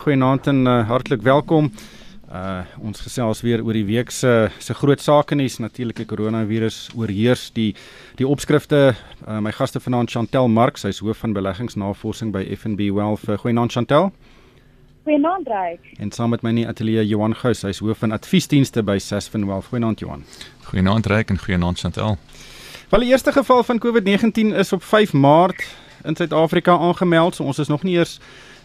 Goeienaand en uh, hartlik welkom. Uh ons gesels weer oor die week se se groot sake nuus. Natuurlik die koronavirus oorheers die die opskrifte. Uh, my gaste vanaand Chantel Marx hy's hoof van beleggingsnavorsing by FNB Wealth. Goeienaand Chantel. Goeienaand Ryk. En saam met my in die ateljee Johan Gous. Hy's hoof van adviesdienste by Sasfin Wealth. Goeienaand Johan. Goeienaand Ryk en goeienaand Chantel. Wel die eerste geval van COVID-19 is op 5 Maart in Suid-Afrika aangemeld so ons is nog nie eers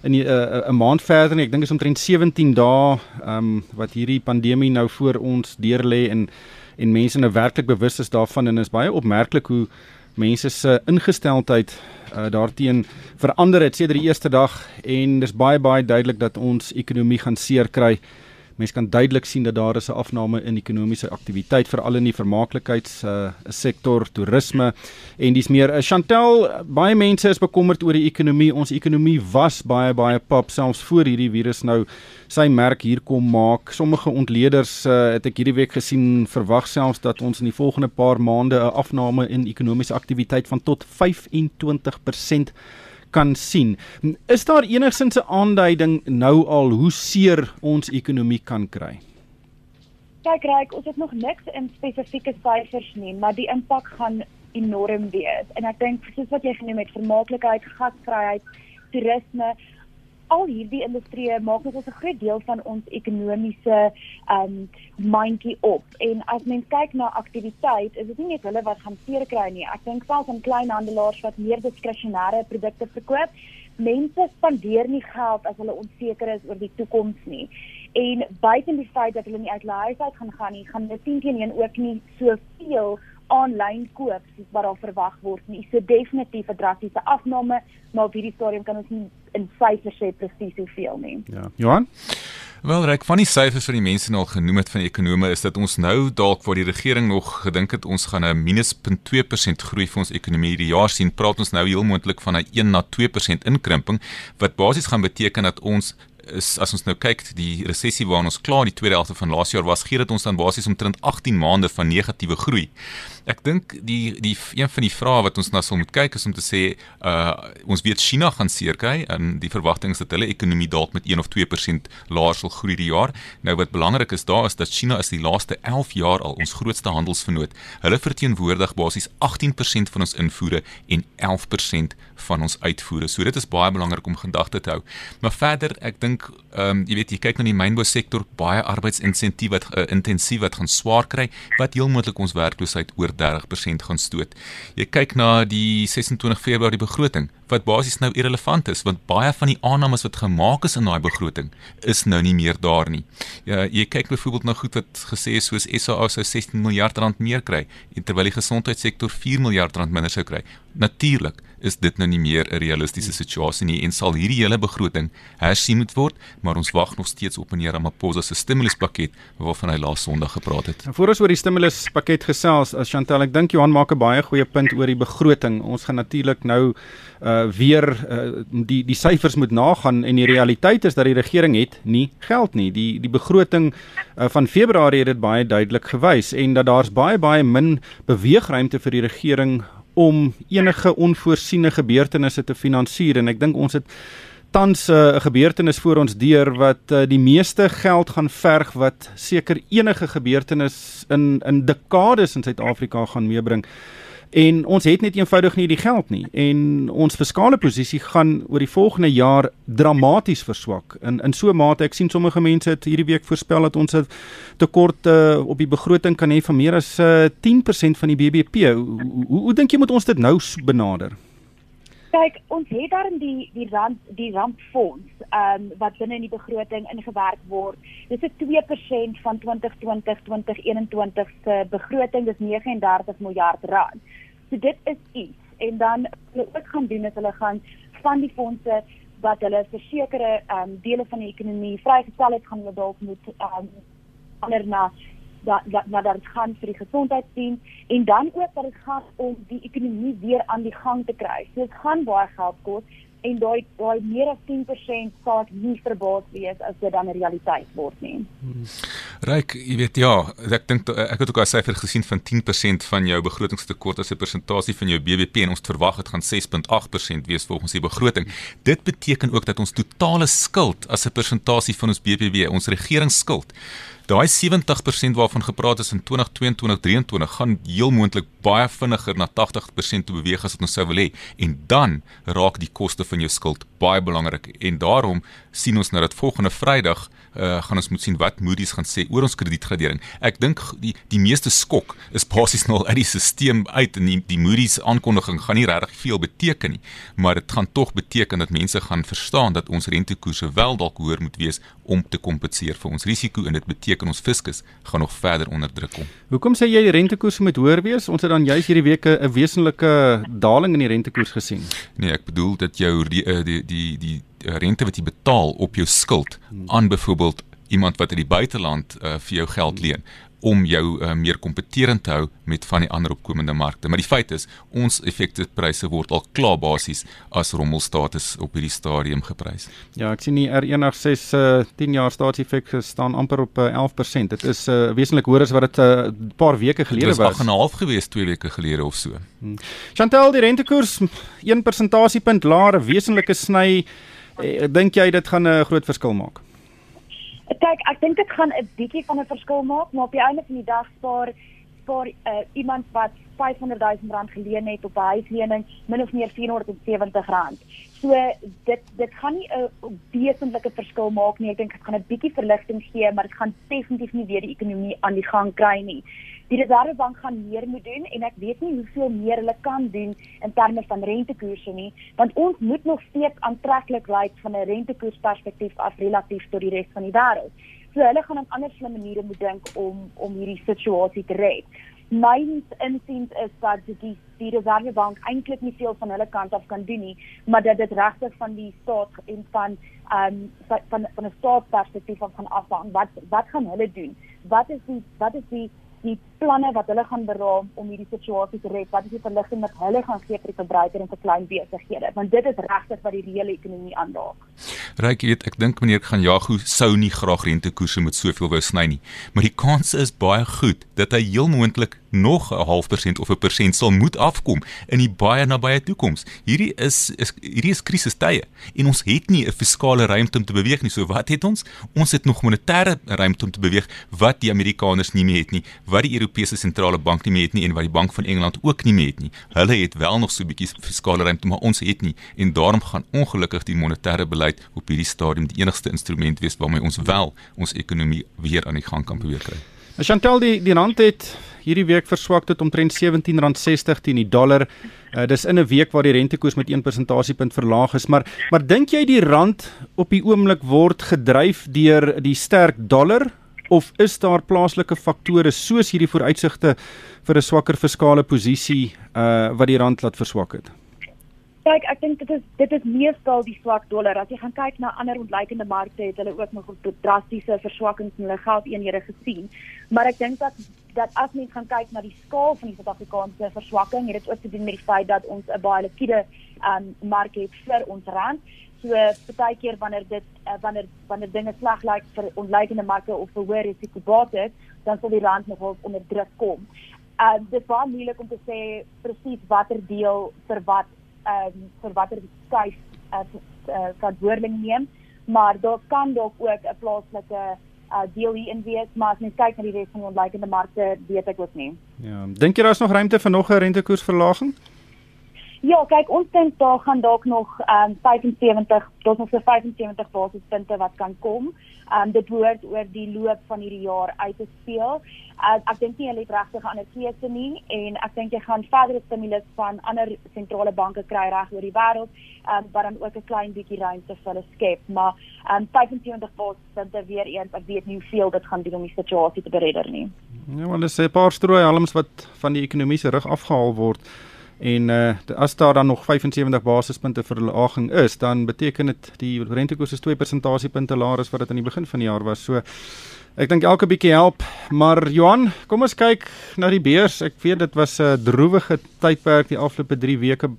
in 'n uh, 'n maand verder nie. Ek dink is omtrent 17 dae ehm um, wat hierdie pandemie nou voor ons deur lê en en mense nou werklik bewus is daarvan en is baie opmerklik hoe mense se ingesteldheid uh, daarteenoor verander het sedert die eerste dag en dis baie baie duidelik dat ons ekonomie gaan seer kry. Mense kan duidelik sien dat daar is 'n afname in ekonomiese aktiwiteit veral in die vermaaklikheids uh, sektor, toerisme en dis meer uh, Chantel, baie mense is bekommerd oor die ekonomie. Ons ekonomie was baie baie pap selfs voor hierdie virus nou sy merk hier kom maak. Sommige ontleeders uh, het ek hierdie week gesien verwag selfs dat ons in die volgende paar maande 'n afname in ekonomiese aktiwiteit van tot 25% kan sien. Is daar enigsins 'n aanduiding nou al hoe seer ons ekonomie kan kry? Kyk, Ryk, ons het nog niks in spesifieke syfers nie, maar die impak gaan enorm wees. En ek dink soos wat jy genoem het, vermaaklikheid, gasvryheid, toerisme, al hierdie industrieë maak net 'n groot deel van ons ekonomiese um mandjie op. En as mens kyk na aktiwiteit, is dit nie net hulle wat gaan seer kry nie. Ek dink selfs aan kleinhandelaars wat meer diskresionêre produkte verkoop, mense spandeer nie geld as hulle onseker is oor die toekoms nie. En buiten die feit dat hulle nie uit huis uit gaan gaan nie, gaan hulle teen teen ook nie soveel aanlyn koop soos wat daar verwag word nie. So definitief 'n drastiese afname, maar op hierdie stadium kan ons nie in syfers sê presies hoeveel nie. Ja. Johan Wel, reg van die syfers wat die mense nou al genoem het van die ekonome is dat ons nou dalk waar die regering nog gedink het ons gaan 'n -0.2% groei vir ons ekonomie hierdie jaar sien, praat ons nou heel moontlik van 'n 1 na 2% inkrimping wat basies gaan beteken dat ons is as ons nou kyk die resessie waarna ons klaar die tweede helfte van laas jaar was, gee dit ons dan basies omtrent 18 maande van negatiewe groei. Ek dink die die een van die vrae wat ons nou sal moet kyk is om te sê uh ons weet China gaan seer kry en die verwagting is dat hulle ekonomie dalk met 1 of 2% laer sal groei die jaar. Nou wat belangrik is daar is dat China is die laaste 11 jaar al ons grootste handelsvernoot. Hulle verteenwoordig basies 18% van ons invoere en 11% van ons uitvoere. So dit is baie belangrik om gedagte te hou. Maar verder, ek dink ehm um, jy weet jy kyk na die mynbou sektor, baie arbeidsinsentiewe wat uh, intensief wat gaan swaar kry wat heel moontlik ons werkloosheid oor 30% gaan stoot. Jy kyk na die 26 Februarie begroting wat basies nou irrelevant is want baie van die aannames wat gemaak is in daai begroting is nou nie meer daar nie. Ja, jy kyk byvoorbeeld na goed wat gesê is soos SAA sou 16 miljard rand meer kry terwyl die gesondheidssektor 4 miljard rand minder sou kry. Natuurlik is dit nou nie meer 'n realistiese situasie nie en sal hierdie hele begroting hersien moet word, maar ons wag nog steeds op meneer Ramaphosa se stimuluspakket waarvan hy laas Sondag gepraat het. En voor ons oor die stimuluspakket gesels, as Chantel, ek dink Johan maak 'n baie goeie punt oor die begroting. Ons gaan natuurlik nou uh weer uh, die die syfers moet nagaan en die realiteit is dat die regering het nie geld nie. Die die begroting uh, van Februarie het dit baie duidelik gewys en dat daar's baie baie min beweegruimte vir die regering om enige onvoorsiene gebeurtenisse te finansier. En ek dink ons het tans eh, 'n uh, gebeurtenis voor ons deur wat uh, die meeste geld gaan verg wat seker enige gebeurtenis in in dekades in Suid-Afrika gaan meebring en ons het net eenvoudig nie die geld nie. En ons fiskale posisie gaan oor die volgende jaar dramaties verswak. In in so 'n mate ek sien sommige mense het hierdie week voorspel dat ons 'n tekort uh, op die begroting kan hê van meer as uh, 10% van die BBP hoe, hoe, hoe dink jy moet ons dit nou benader? Kyk ons het daar in die die rand die rampfonds um, wat binne in die begroting ingewerk word. Dis 'n 2% van 2020 2021 se begroting dis 39 miljard rand So dit is iets. En dan hulle ook gaan doen is hulle gaan van die fondse wat hulle versekerde ehm um, dele van die ekonomie vrygestel het gaan hulle dalk moet ehm um, ander na dat dat dat dit gaan vir die gesondheidsdiens. En dan ook dat dit gaan om die ekonomie weer aan die gang te kry. So dit gaan baie geld kos en daai daai meer as 10% sal ek nie verbaas wees as dit dan 'n realiteit word nie. Ryk, jy weet ja, ek dink ek het ook al syfer gesien van 10% van jou begrotingstekort as 'n persentasie van jou BBP en ons verwag dit gaan 6.8% wees volgens die begroting. Dit beteken ook dat ons totale skuld as 'n persentasie van ons BBP, ons regeringsskuld Daai 70% waarvan gepraat is in 2022-2023 gaan heel moontlik baie vinniger na 80% toe beweeg as wat ons sou wil hê en dan raak die koste van jou skuld baie belangrik en daarom sien ons nou dat volgende Vrydag uh, gaan ons moet sien wat Moody's gaan sê oor ons kredietgradering. Ek dink die die meeste skok is basies nou al uit die stelsel uit en die, die Moody's aankondiging gaan nie regtig veel beteken nie, maar dit gaan tog beteken dat mense gaan verstaan dat ons rentekoerse wel dalk hoër moet wees om te kompenseer vir ons risiko en dit beteken ons fiskus gaan nog verder onder druk kom. Hoekom sê jy die rentekoerse moet hoër wees? Ons het dan juis hierdie week 'n wesenlike daling in die rentekoers gesien. Nee, ek bedoel dat jou die die die, die, die rente wat jy betaal op jou skuld aan byvoorbeeld iemand wat uit die buiteland uh, vir jou geld leen om jou uh, meer kompeterend te hou met van die ander opkomende markte. Maar die feit is, ons effekte pryse word al klaar basies as rommelstatus op hierdie stadium geprys. Ja, ek sien die R186 uh, 10 jaar staatseffek staan amper op uh, 11%. Dit is uh, wesentlik hoër as wat dit 'n uh, paar weke gelede was. Dit was 8.5 gewees 2 weke gelede of so. Hmm. Chantel, die rentekoers 1 persentasiepunt laer, 'n wesenlike sny Eh, dink jy dit gaan 'n groot verskil maak? Kyk, ek dink dit gaan 'n bietjie van 'n verskil maak, maar op die einde van die dag spaar spaar uh, iemand wat 500 000 rand geleen het op 'n huislening min of meer 470 rand. So dit dit gaan nie 'n wesentlike verskil maak nie. Ek dink dit gaan 'n bietjie verligting gee, maar dit gaan definitief nie weer die ekonomie aan die gang kry nie die Reservebank gaan meer moet doen en ek weet nie hoeveel meer hulle kan doen in terme van rentekoerse nie want ons moet nog steeds aantreklik lyk van 'n rentekoersperspektief af relatief tot die res van die wêreld. So hulle gaan op ander slim maniere moet dink om om hierdie situasie te red. My insiens is dat die die Reservebank eintlik nie veel van hulle kant af kan doen nie, maar dat dit regtig van die staat en van ehm um, van van 'n staatsperspektief af gaan afhang. Wat wat gaan hulle doen? Wat is die wat is die die planne wat hulle gaan beraam om hierdie situasie te red, wat is die verligting wat hulle gaan gee vir die verbruiker en vir klein besighede, want dit is regtig wat die reële ekonomie aanraak. Ryk, weet, ek dink meneer gaan Jago sou nie graag rentekoerse met soveel wou sny nie, maar die kans is baie goed dat hy heel moontlik nog 'n half persent of 'n persent sal moet afkom in die baie nabye toekoms. Hierdie is, is hierdie is krisistye en ons het nie 'n fiskale ruimte om te beweeg nie. So wat het ons? Ons het nog monetêre ruimte om te beweeg wat die Amerikaners nie meer het nie, wat die Europese sentrale bank nie meer het nie en wat die Bank van Engeland ook nie meer het nie. Hulle het wel nog so 'n bietjie fiskale ruimte, maar ons het nie en daarom gaan ongelukkig die monetêre beleid op hierdie stadium die enigste instrument wees waarmee ons wel ons ekonomie weer aan die gang kan probeer kry. Chantal die die rand het hierdie week verswak tot omtrent R17.60 teen die dollar. Uh, dis in 'n week waar die rentekoers met 1 persentasiepunt verlaag is, maar maar dink jy die rand op die oomblik word gedryf deur die sterk dollar of is daar plaaslike faktore soos hierdie vooruitsigte vir 'n swakker fiskale posisie uh wat die rand laat verswak het? Kyk, ek dink dit is dit is meestal die swak dollar. As jy gaan kyk na ander ontleikende markte, het hulle ook nog 'n drastiese verswakking in hulle geldeenhede gesien. Maar ek dink dat dat as mens gaan kyk na die skaal van die Suid-Afrikaanse verswakking, het dit ook te doen met die feit dat ons 'n baie likwide um mark het vir ons rand. So baie keer wanneer dit uh, wanneer wanneer dinge sleg lyk vir ontleikende markte of vir hoë risiko bates, dan sal die rand nogal onder druk kom. Uh dit was moeilik om te sê presies watter deel vir wat um, vir watter skuif as uh, uh, verantwoordeling neem, maar daar kan dalk ook 'n plaaslike uh, deel hierin wees, maar as mens kyk na die res van die ontleikende markte, weet ek ook nie. Ja, dink jy daar is nog ruimte vir nog 'n rentekoersverlaging? Ja, kyk, ons dink daar gaan dalk nog ehm um, 75, daar's nog so 75 basispunte wat kan kom. Ehm um, dit word oor die loop van hierdie jaar uit te speel. Uh, ek dink nie hulle het regtig 'n ander keuse nie en ek dink jy gaan verdere stimulus van ander sentrale banke kry reg oor die wêreld, ehm um, wat dan ook 'n klein bietjie ruimte vir hulle skep, maar ehm um, 75 basispunte weer eens, ek weet nie hoeveel dit gaan doen om die situasie te beredder nie. Ja, want dit is 'n paar strooi halms wat van die ekonomiese rug afgehaal word. En uh as daar dan nog 75 basispunte verlaging is, dan beteken dit die rentekoers is 2 persentasiepunte laer as wat dit aan die begin van die jaar was. So ek dink elke bietjie help, maar Johan, kom ons kyk na die beurs. Ek weet dit was 'n droewige tydperk die afgelope 3 weke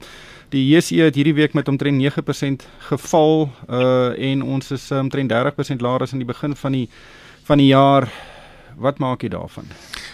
Die JSE het hierdie week met omtrent 9% geval uh en ons is um, omtrent 30% laer as in die begin van die van die jaar. Wat maak jy daarvan?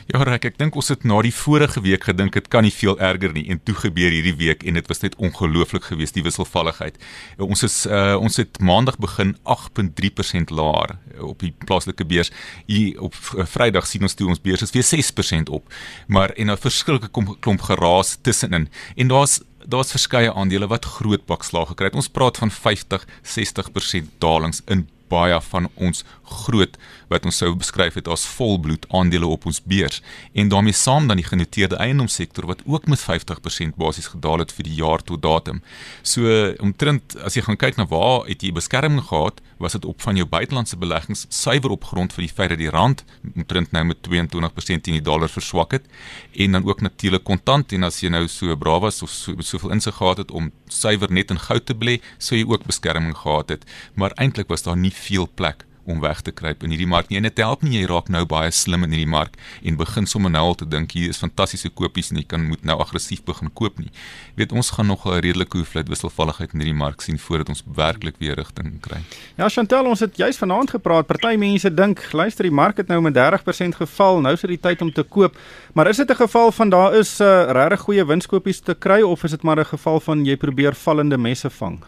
Ja, Rek, ek dink ons het na die vorige week gedink dit kan nie veel erger nie en toe gebeur hierdie week en dit was net ongelooflik geweest die wisselvalligheid. Ons is uh ons het maandag begin 8.3% laer op die plaaslike beurs. Hier op uh, Vrydag sien ons toe ons beurs is weer 6% op. Maar en 'n verskillike klomp geraas tussenin. En daar's daar's verskeie aandele wat groot bakslae gekry het. Ons praat van 50, 60% dalings in baie van ons groot wat ons sou beskryf het as volbloed aandele op ons beurs en daarmee saam dan die genoteerde eiendomssektor wat ook met 50% basies gedaal het vir die jaar tot datum. So omtrent as jy gaan kyk na waar het jy beskerming gehad, was dit op van jou buitelandse beleggings suiwer op grond van die feit dat die rand omtrent nou met 22% teen die dollar verswak het en dan ook natuurlik kontant en as jy nou so braaf was of so soveel insig gehad het om suiwer net in goud te belê, sou jy ook beskerming gehad het. Maar eintlik was daar nie veel plek om weg te kruip in hierdie mark nie. En dit help nie jy raak nou baie slim in hierdie mark en begin sommer nou al te dink hier is fantastiese kopies en jy kan moet nou aggressief begin koop nie. Jy weet ons gaan nog 'n redelike hoeveelheid wisselvalligheid in hierdie mark sien voordat ons werklik weer rigting kry. Ja, Chantel, ons het juis vanaand gepraat. Party mense dink, luister, die mark het nou met 30% geval. Nou is dit die tyd om te koop. Maar is dit 'n geval van daar is 'n uh, regtig goeie winskoopies te kry of is dit maar 'n geval van jy probeer vallende messe vang?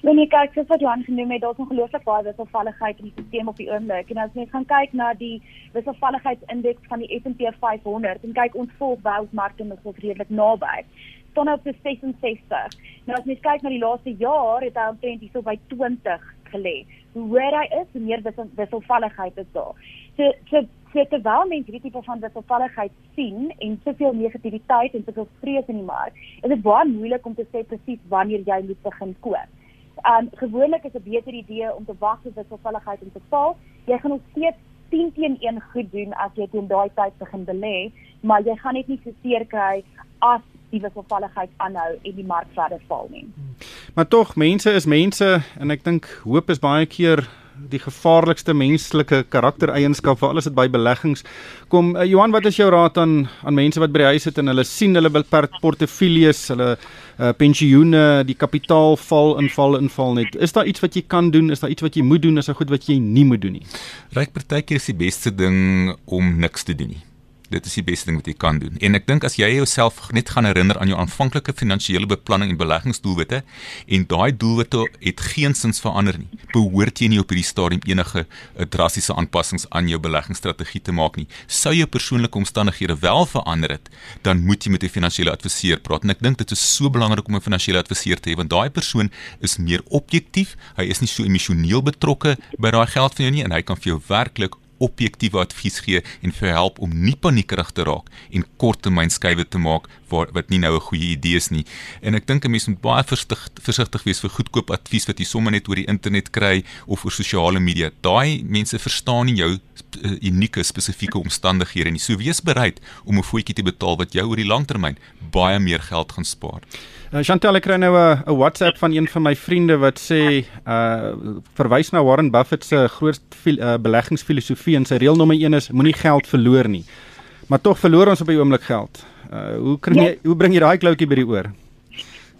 Ja nee, kyk, soos wat Johan genoem het, daar's ongelooflik baie wisselvalligheid in die stelsel op die oomblik. En as jy gaan kyk na die wisselvalligheidsindeks van die S&P 500 en kyk ons volg wêreldmarkte is ons redelik naby. Staan op 66. Nou as jy kyk na die laaste jaar, het hy omtrent hierso by 20 gelê. Hoe hoër hy is, hoe meer wissel, wisselvalligheid is daar. So so so terwyl mense hierdie tipe van wisselvalligheid sien en soveel negativiteit en soveel vrees in die mark, is dit baie moeilik om te sê presies wanneer jy moet begin koop. Um gewoonlik is 'n beter idee om te wag tot wisselvalligheid om te val. Jy gaan nog steeds 10 teen 1 goed doen as jy teen daai tyd begin belê, maar jy gaan net nie so seer kry as die wisselvalligheid aanhou en die mark verder val nie. Maar tog, mense is mense en ek dink hoop is baie keer die gevaarlikste menslike karaktereienskap vir alles wat by beleggings kom. Uh, Johan, wat is jou raad aan aan mense wat by die huis sit en hulle sien hulle portefeuilles, hulle uh, pensioene, die kapitaal val inval inval net. Is daar iets wat jy kan doen? Is daar iets wat jy moet doen? Is daar goed wat jy nie moet doen nie? Ryk partykeer is die beste ding om niks te doen nie dit is die beste ding wat jy kan doen. En ek dink as jy jouself net gaan herinner aan jou aanvanklike finansiële beplanning en beleggingsdoelwitte en daai doelwitte het geensins verander nie, behoort jy nie op hierdie stadium enige eh, drastiese aanpassings aan jou beleggingsstrategie te maak nie. Sou jou persoonlike omstandighede wel verander het, dan moet jy met 'n finansiële adviseur praat. En ek dink dit is so belangrik om 'n finansiële adviseur te hê want daai persoon is meer objektief. Hy is nie so emosioneel betrokke by daai geld van jou nie en hy kan vir jou werklik objektiewe advies gee en vir help om nie paniekerig te raak en korttermynskuiwe te maak waar wat nie nou 'n goeie idee is nie. En ek dink 'n mens moet baie versigtig versigtig wees vir goedkoop advies wat jy sommer net oor die internet kry of oor sosiale media. Daai mense verstaan nie jou uh, unieke spesifieke omstandighede nie. So wees bereid om 'n voetjie te betaal wat jou oor die langtermyn baie meer geld gaan spaar. Uh, Chantel ek kry nou 'n WhatsApp van een van my vriende wat sê uh verwys na Warren Buffett se groot uh, beleggingsfilosofie en sy reël nommer 1 is moenie geld verloor nie. Maar tog verloor ons op die oomblik geld. Uh hoe kry jy hoe bring jy daai kloutjie by die oor?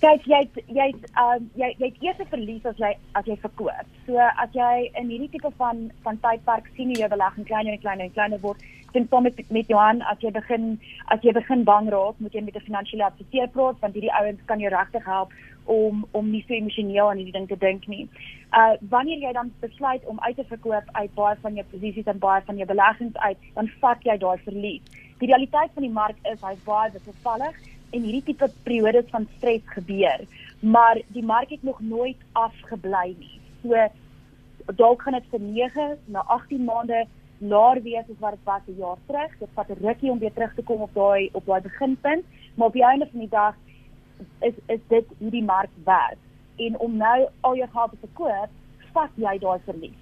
Kyk jy jy uh jy jy het eers verlies as jy as jy verkoop. So as jy in hierdie tipe van van tydperk sien jy belegging kleiner en kleiner en kleiner word, dan kom met met Johan as jy begin as jy begin bang raak, moet jy met 'n finansiële adviseur praat want hierdie ouens kan jou regtig help om om nie so emosioneel aan hierdie ding te dink nie. Uh wanneer jy dan besluit om uit te verkoop uit baie van jou posisies en baie van jou beleggings uit, dan vat jy daai verlies. Die realiteit van die mark is hy's baie wisselvallig en hierdie tipe periodes van stres gebeur, maar die mark het nog nooit afgebly nie. So dalk gaan dit vir 9 na 18 maande laer wees as wat dit was 'n jaar terug. Dit vat 'n rukkie om weer terug te kom op daai op daai beginpunt, maar op die einde van die dag is is dit hoe die mark werk. En om nou al jou geld te verkoop, vat jy daai verlies.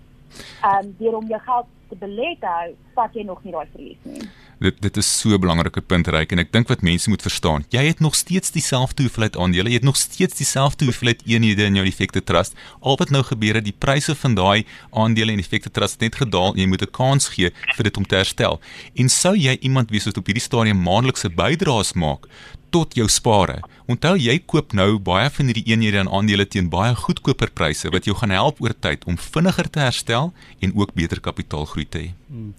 Ehm um, deur om jou geld te belê te hou, vat jy nog nie daai verlies nie dit dit is so 'n belangrike punt reik en ek dink wat mense moet verstaan. Jy het nog steeds dieselfde hoeveelheid aandele, jy het nog steeds dieselfde hoeveelheid eenhede in jou effekte trust. Al wat nou gebeur het, die pryse van daai aandele en effekte trust het net gedaal jy moet 'n kans gee vir dit om te herstel. En sou jy iemand wees wat op hierdie stadium maandelikse bydraes maak tot jou spare. Onthou jy koop nou baie van hierdie eenhede en aandele teen baie goedkoper pryse wat jou gaan help oor tyd om vinniger te herstel en ook beter kapitaalgroei te hê. Hmm.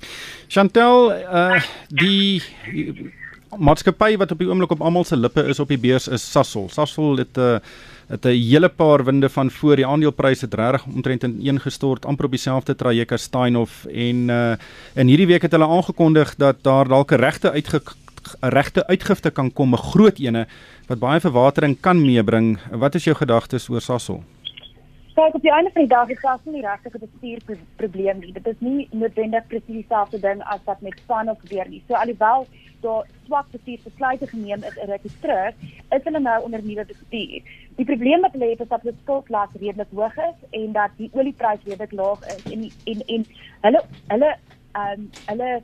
Chantel, uh die maatskappy wat op die oomblik op almal se lippe is op die beurs is Sasol. Sasol het 'n uh, het 'n hele paar winde van voor die aandelepryse het regtig omtrent in een gestort amper op dieselfde traject as Steinhoff en uh in hierdie week het hulle aangekondig dat daar dalk 'n regte uitge 'n regte uitgifte kan kom, 'n groot ene wat baie verwatering kan meebring. Wat is jou gedagtes oor Sasol? Kyk, op die einde van die dag is Sasol nie regtig 'n bestuurprobleem nie. Dit is nie noodwendig presies dieselfde ding as wat met Steinhoff gebeur nie. So alhoewel daar swak bestuursbesluite geneem is in rukkie terug, is hulle nou onder nuwe bestuur. Die probleem wat hulle het is dat hulle skuldlas redelik hoog is en dat die oliepryse redelik laag is en en en hulle hulle ehm um, hulle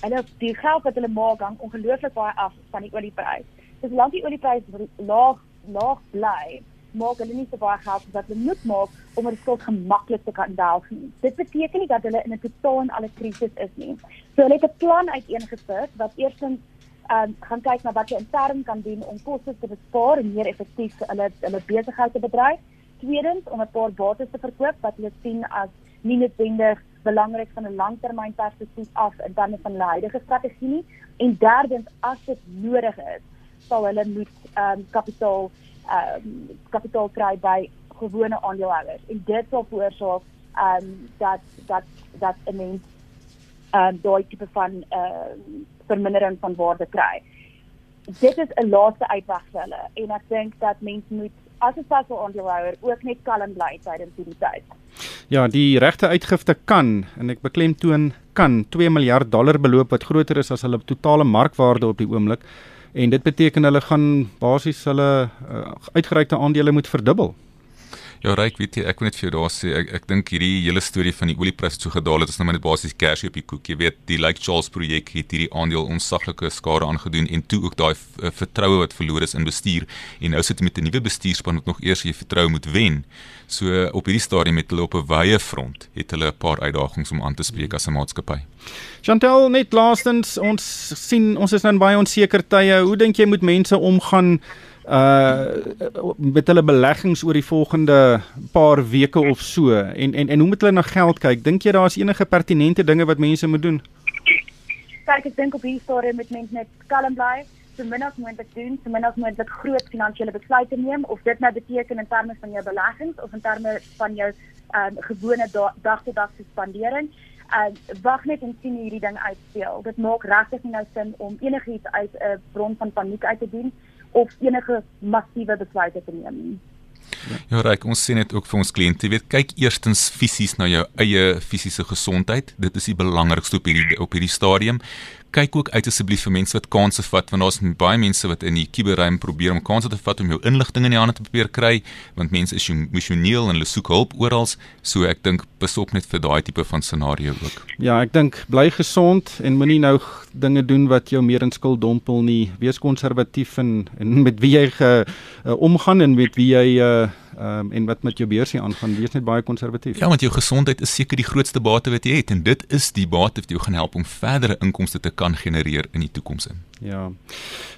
hulle die geld wat hulle maak hang ongelooflik baie af van die oliepryse. Dis lank die oliepryse laag laag bly maak hulle nie so baie geld as wat hulle moet maak om hulle skuld gemaklik te kan delf nie. Dit beteken nie dat hulle in 'n totaal en alle krisis is nie. So hulle het 'n plan uiteengesit wat eerstens ehm um, gaan kyk na wat jy intern kan doen om koste te bespaar en meer effektief hulle hulle besigheid te bedryf. Tweedens om 'n paar bates te verkoop wat hulle sien as nie noodwendig belangrik van 'n langtermynperspektief af in terme van hulle huidige strategie nie. En derdens as dit nodig is, sal hulle moet ehm um, kapitaal ehm um, kapitaal kry by gewone aandeelhouers en dit sal veroorsaak ehm um, dat dat dat 'n mens ehm um, daai tipe van ehm uh, vermindering van waarde kry. Dit is 'n laaste uitweg vir hulle en ek dink dat mense moet as 'n vaste aandeelhouer ook net kalm bly tydens hierdie tyd. Ja, die regte uitgifte kan en ek beklemtoon kan 2 miljard dollar beloop wat groter is as hulle totale markwaarde op die oomblik en dit beteken hulle gaan basies hulle uh, uitgereikte aandele moet verdubbel. Ja, Ryk, weet jy, ek wil net vir jou daar sê, ek ek dink hierdie hele storie van die oliepryse so gedaal het, is nou maar net basies kersie op die koek. Jy weet, die Lake Charles projek het hierdie aandeel onsaglike skade aangedoen en toe ook daai uh, vertroue wat verloor is in bestuur en nou sit jy met 'n nuwe bestuurspan wat nog eers jy vertroue moet wen. So uh, op hierdie stadium met hulle op 'n wye front het hulle 'n paar uitdagings om aan te spreek as 'n maatskappy. Chantel, net laastens, ons sien ons is nou in baie onseker tye. Hoe dink jy moet mense omgaan uh met hulle beleggings oor die volgende paar weke of so en en en hoe moet hulle na geld kyk? Dink jy daar is enige pertinente dinge wat mense moet doen? Kyk, ek dink op hierdie storie met mense net kalm bly, so min as moontlik doen, so min as moontlik groot finansiële besluite neem of dit nou beteken in terme van jou beleggings of in terme van jou um gewone dag tot dag spandering. Uh wag net en sien hierdie ding uitspeel. Dit maak regtig nie nou sin om enigiets uit 'n bron van paniek uit te doen of enige massiewe besluite te neem nie. Ja, reg, ons sien dit ook vir ons kliënte. Jy weet, kyk eerstens fisies na jou eie fisiese gesondheid. Dit is die belangrikste op hierdie op hierdie stadium kyk ook uit asseblief vir mense wat kansse vat want daar's baie mense wat in die kuberruim probeer om kansse te vat om jou inligting in die hande te probeer kry want mense is emosioneel en hulle soek hulp oral so ek dink besop net vir daai tipe van scenario ook. Ja, ek dink bly gesond en moenie nou dinge doen wat jou meer in skuld dompel nie. Wees konservatief en, en met wie jy ge, uh, omgaan en met wie jy uh, um, en wat met jou beursie aangaan, wees net baie konservatief. Ja, want jou gesondheid is seker die grootste bate wat jy het en dit is die bate wat jou gaan help om verdere inkomste te kan genereer in die toekoms in. Ja.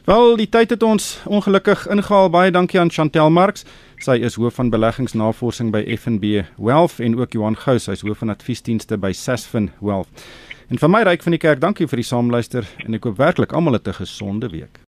Wel, die tyd het ons ongelukkig ingehaal. Baie dankie aan Chantel Marx. Sy is hoof van beleggingsnavorsing by FNB Wealth en ook Johan Gous, hy is hoof van adviesdienste by Sasfin Wealth. En vir my ryk van die kerk, dankie vir die saamluister en ek hoop werklik almal het 'n gesonde week.